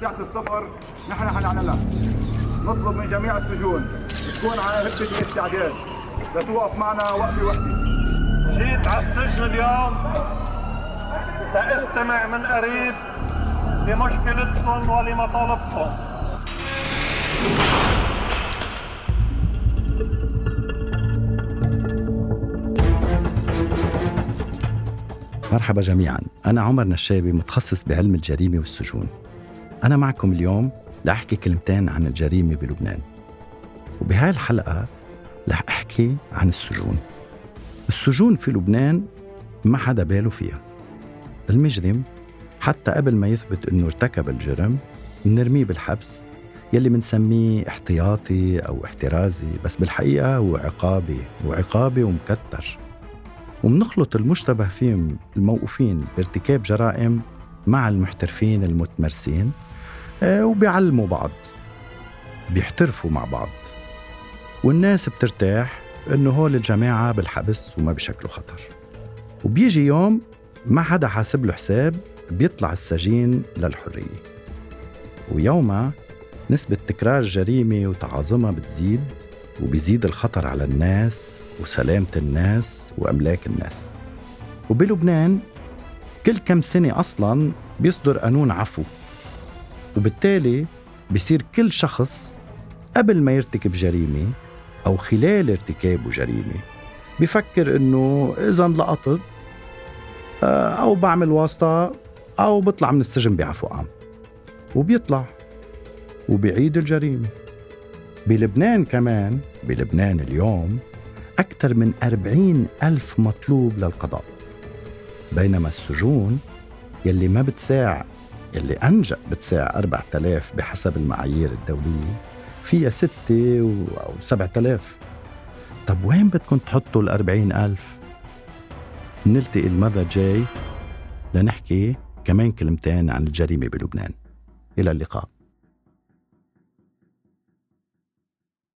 ساعة السفر نحن حنعملها نطلب من جميع السجون تكون على هبة الاستعداد. لتوقف معنا وقفة وحدة جيت على السجن اليوم. سأستمع من قريب لمشكلتكم ولمطالبكم. مرحبا جميعا. أنا عمر نشابي متخصص بعلم الجريمة والسجون. أنا معكم اليوم لأحكي كلمتين عن الجريمة بلبنان. وبهاي الحلقة رح أحكي عن السجون. السجون في لبنان ما حدا باله فيها. المجرم حتى قبل ما يثبت إنه ارتكب الجرم بنرميه بالحبس يلي بنسميه احتياطي أو احترازي بس بالحقيقة هو عقابي وعقابي ومكتر. ومنخلط المشتبه فيهم الموقوفين بارتكاب جرائم مع المحترفين المتمرسين آه، وبيعلموا بعض بيحترفوا مع بعض. والناس بترتاح إنه هول الجماعة بالحبس وما بشكلوا خطر. وبيجي يوم ما حدا حاسب له حساب بيطلع السجين للحرية. ويومها نسبة تكرار الجريمة وتعاظمها بتزيد. وبيزيد الخطر على الناس وسلامة الناس وأملاك الناس. وبلبنان كل كم سنة أصلا بيصدر قانون عفو وبالتالي بصير كل شخص قبل ما يرتكب جريمة أو خلال ارتكابه جريمة بفكر إنه إذا انلقطت آه، أو بعمل واسطة أو بطلع من السجن بعفو عام. وبيطلع وبيعيد الجريمة. بلبنان كمان بلبنان اليوم أكثر من أربعين ألف مطلوب للقضاء. بينما السجون يلي ما بتساع يلي أنجأ بتساع 4000 بحسب المعايير الدولية فيها ستة أو 7000 طب وين بدكم تحطوا الأربعين ألف؟ نلتقي المرة الجاي لنحكي كمان كلمتين عن الجريمة بلبنان. إلى اللقاء.